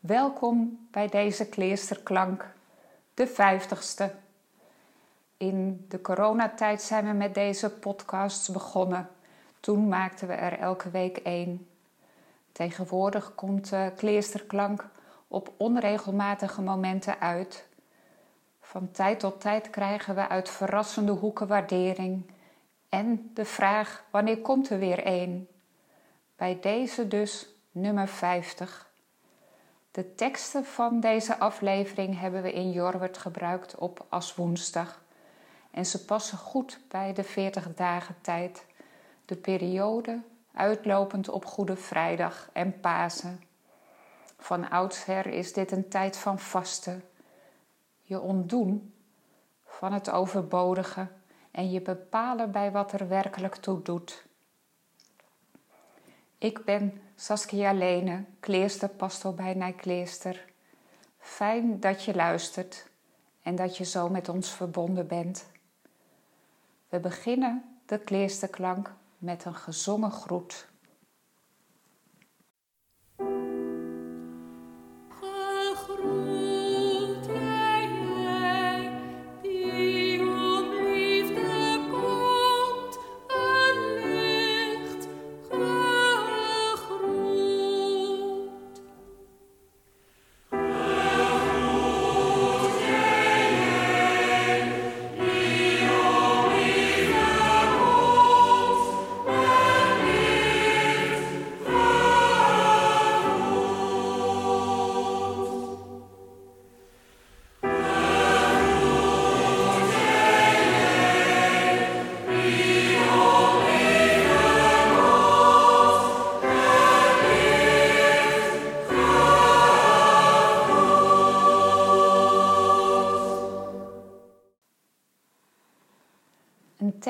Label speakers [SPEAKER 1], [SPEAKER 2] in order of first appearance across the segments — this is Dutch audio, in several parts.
[SPEAKER 1] Welkom bij deze kleesterklank, de vijftigste. In de coronatijd zijn we met deze podcasts begonnen. Toen maakten we er elke week één. Tegenwoordig komt kleesterklank op onregelmatige momenten uit. Van tijd tot tijd krijgen we uit verrassende hoeken waardering en de vraag wanneer komt er weer één. Bij deze dus nummer 50. De teksten van deze aflevering hebben we in Jorwert gebruikt op Aswoensdag. En ze passen goed bij de 40 dagen tijd, de periode uitlopend op Goede Vrijdag en Pasen. Van oudsher is dit een tijd van vasten, je ontdoen van het overbodige en je bepalen bij wat er werkelijk toe doet. Ik ben Saskia Lene, kleerster pastoor bij Nijkleester. Fijn dat je luistert en dat je zo met ons verbonden bent. We beginnen de kleersterklank met een gezongen groet.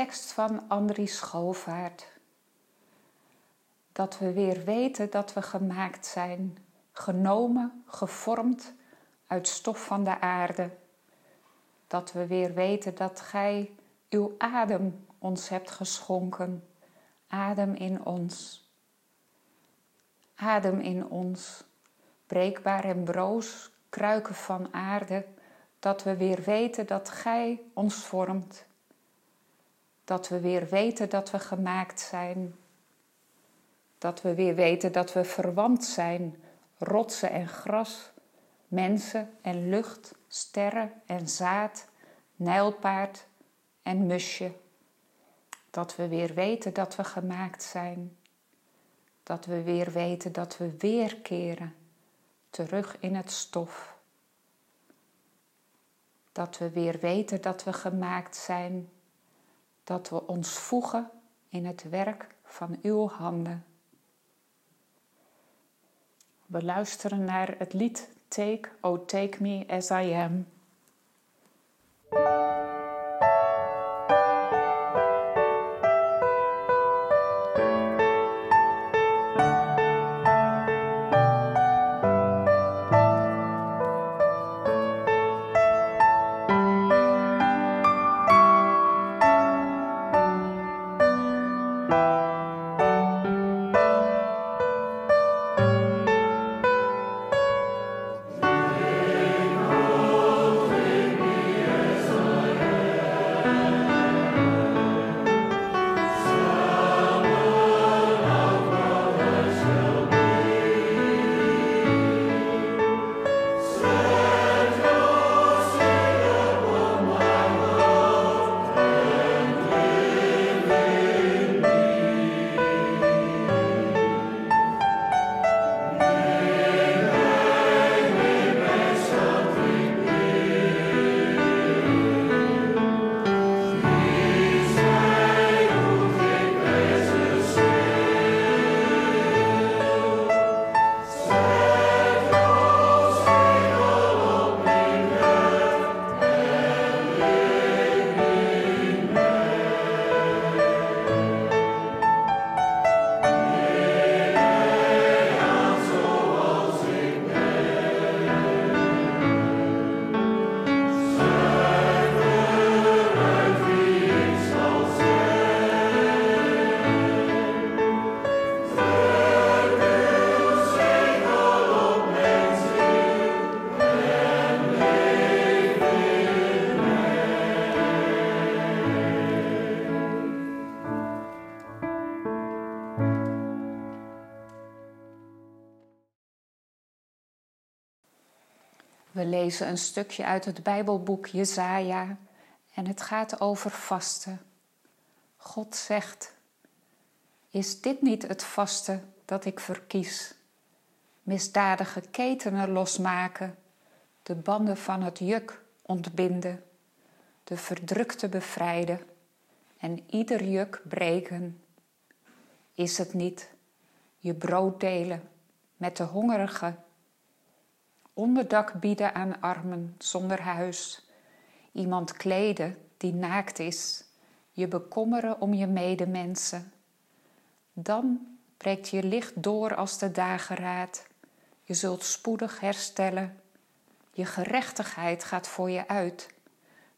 [SPEAKER 1] Tekst van Andries Schoolvaart. Dat we weer weten dat we gemaakt zijn, genomen, gevormd uit stof van de aarde. Dat we weer weten dat Gij uw adem ons hebt geschonken, adem in ons. Adem in ons, breekbaar en broos, kruiken van aarde, dat we weer weten dat Gij ons vormt dat we weer weten dat we gemaakt zijn. Dat we weer weten dat we verwant zijn, rotsen en gras, mensen en lucht, sterren en zaad, nijlpaard en musje. Dat we weer weten dat we gemaakt zijn. Dat we weer weten dat we weer keren, terug in het stof. Dat we weer weten dat we gemaakt zijn dat we ons voegen in het werk van uw handen. We luisteren naar het lied Take, oh take me as I am. We lezen een stukje uit het Bijbelboek Jesaja en het gaat over vasten. God zegt: Is dit niet het vasten dat ik verkies? Misdadige ketenen losmaken, de banden van het juk ontbinden, de verdrukte bevrijden en ieder juk breken. Is het niet je brood delen met de hongerigen, onderdak bieden aan armen zonder huis, iemand kleden die naakt is, je bekommeren om je medemensen. Dan breekt je licht door als de dageraad. Je zult spoedig herstellen. Je gerechtigheid gaat voor je uit.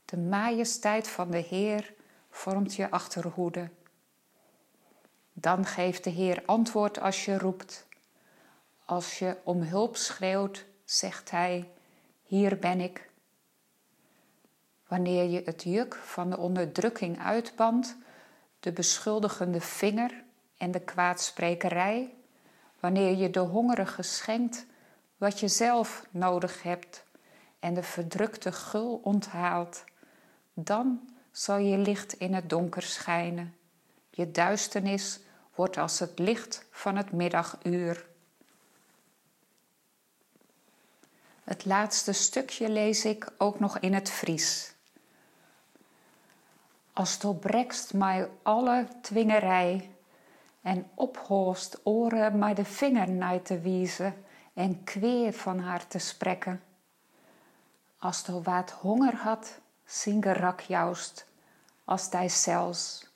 [SPEAKER 1] De majesteit van de Heer vormt je achterhoede. Dan geeft de Heer antwoord als je roept. Als je om hulp schreeuwt, zegt Hij: Hier ben ik. Wanneer je het juk van de onderdrukking uitbandt, de beschuldigende vinger en de kwaadsprekerij, wanneer je de hongerige schenkt wat je zelf nodig hebt en de verdrukte gul onthaalt, dan zal je licht in het donker schijnen. Je duisternis wordt als het licht van het middaguur. Het laatste stukje lees ik ook nog in het Fries. Als het brekst mij alle twingerij en ophoost oren mij de vinger naar te wiezen en kweer van haar te spreken. Als to wat honger had, rak joust, als hij zelfs.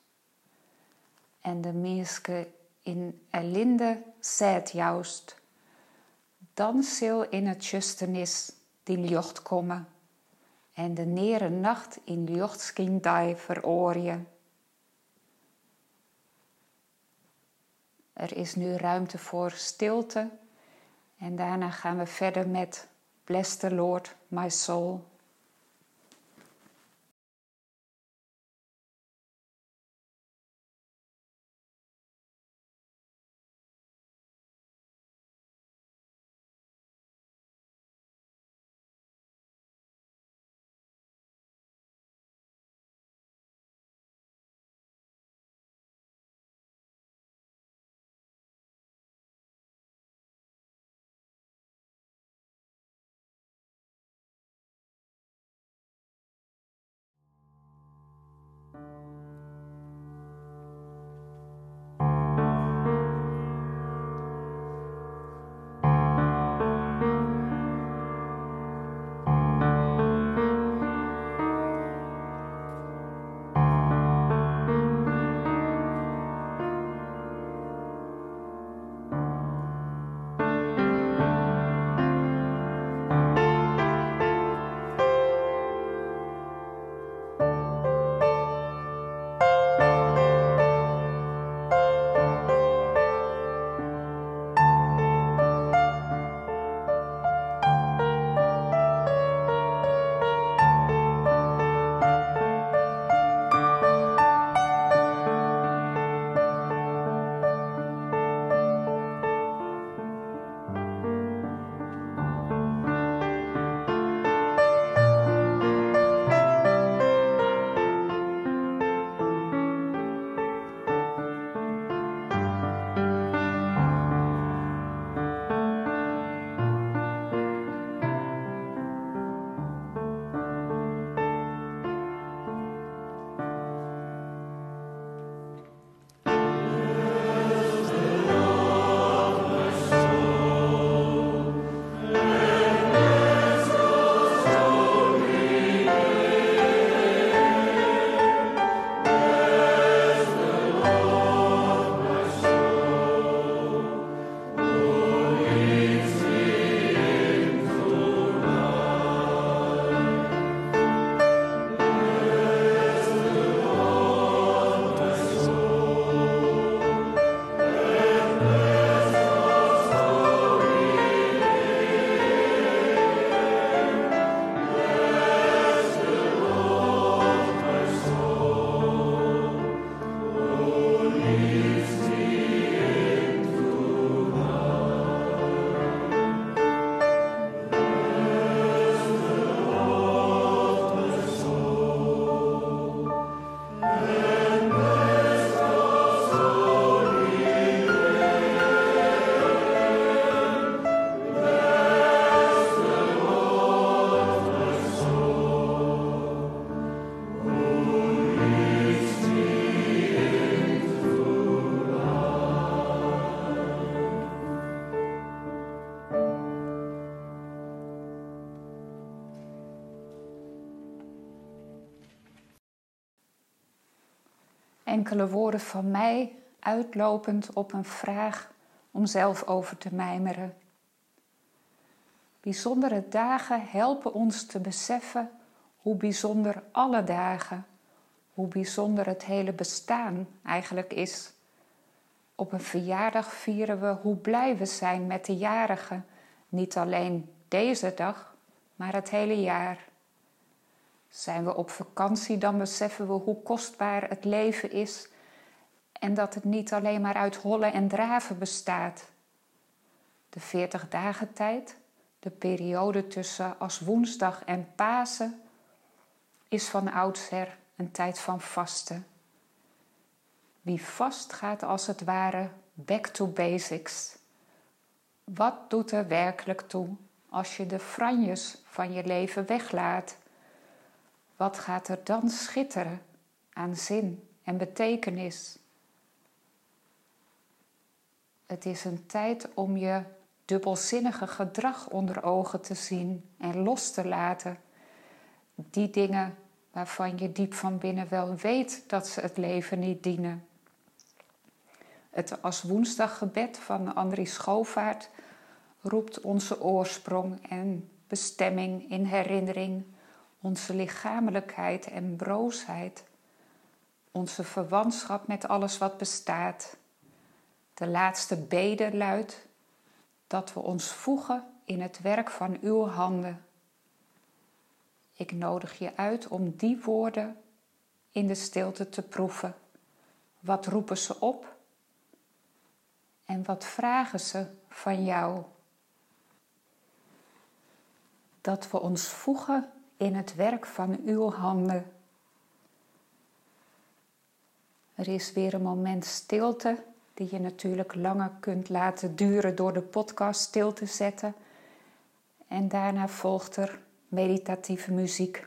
[SPEAKER 1] En de meeske in ellende zet joust, dan zal in het justenis die jocht komen en de nere nacht in jochtskien die veroorje. Er is nu ruimte voor stilte en daarna gaan we verder met Bless the Lord, my soul. Enkele woorden van mij uitlopend op een vraag om zelf over te mijmeren. Bijzondere dagen helpen ons te beseffen hoe bijzonder alle dagen, hoe bijzonder het hele bestaan eigenlijk is. Op een verjaardag vieren we hoe blij we zijn met de jarigen, niet alleen deze dag, maar het hele jaar. Zijn we op vakantie, dan beseffen we hoe kostbaar het leven is en dat het niet alleen maar uit hollen en draven bestaat. De 40 dagen tijd, de periode tussen als woensdag en Pasen, is van oudsher een tijd van vasten. Wie vast gaat als het ware back to basics. Wat doet er werkelijk toe als je de franjes van je leven weglaat? Wat gaat er dan schitteren aan zin en betekenis? Het is een tijd om je dubbelzinnige gedrag onder ogen te zien en los te laten. Die dingen waarvan je diep van binnen wel weet dat ze het leven niet dienen. Het als woensdaggebed van Andries Schoofaert roept onze oorsprong en bestemming in herinnering, onze lichamelijkheid en broosheid, onze verwantschap met alles wat bestaat. De laatste bede luidt dat we ons voegen in het werk van uw handen. Ik nodig je uit om die woorden in de stilte te proeven. Wat roepen ze op? En wat vragen ze van jou? Dat we ons voegen in het werk van uw handen. Er is weer een moment stilte die je natuurlijk langer kunt laten duren door de podcast stil te zetten. En daarna volgt er meditatieve muziek.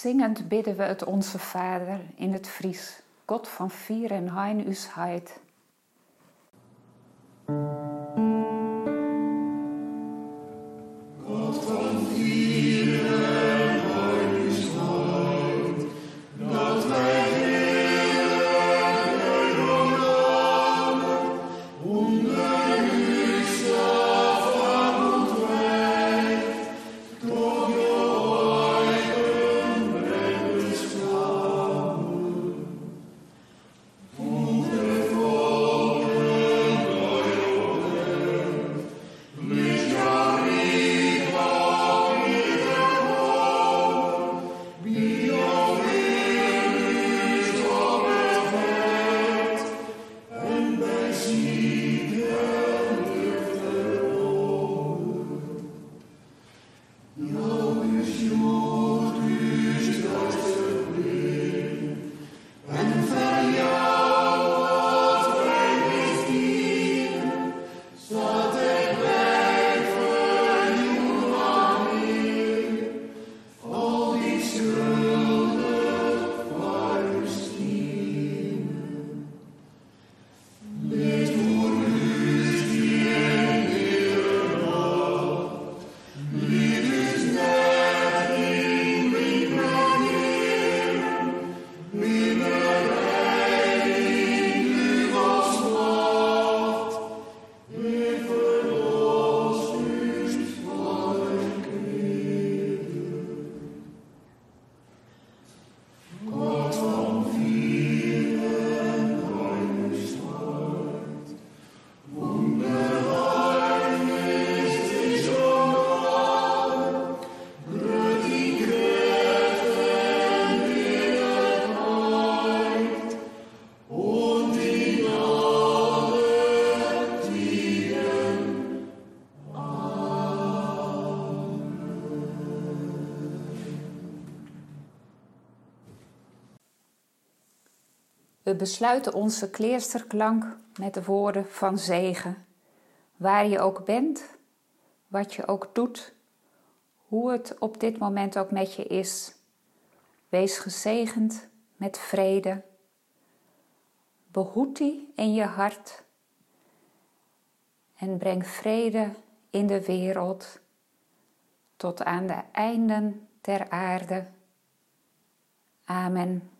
[SPEAKER 1] Zingend bidden we het Onze Vader in het Fries. God van vier en hein us heid. We besluiten onze kleersterklank met de woorden van zegen. Waar je ook bent, wat je ook doet, hoe het op dit moment ook met je is. Wees gezegend met vrede. Behoed die in je hart en breng vrede in de wereld tot aan de einden der aarde. Amen.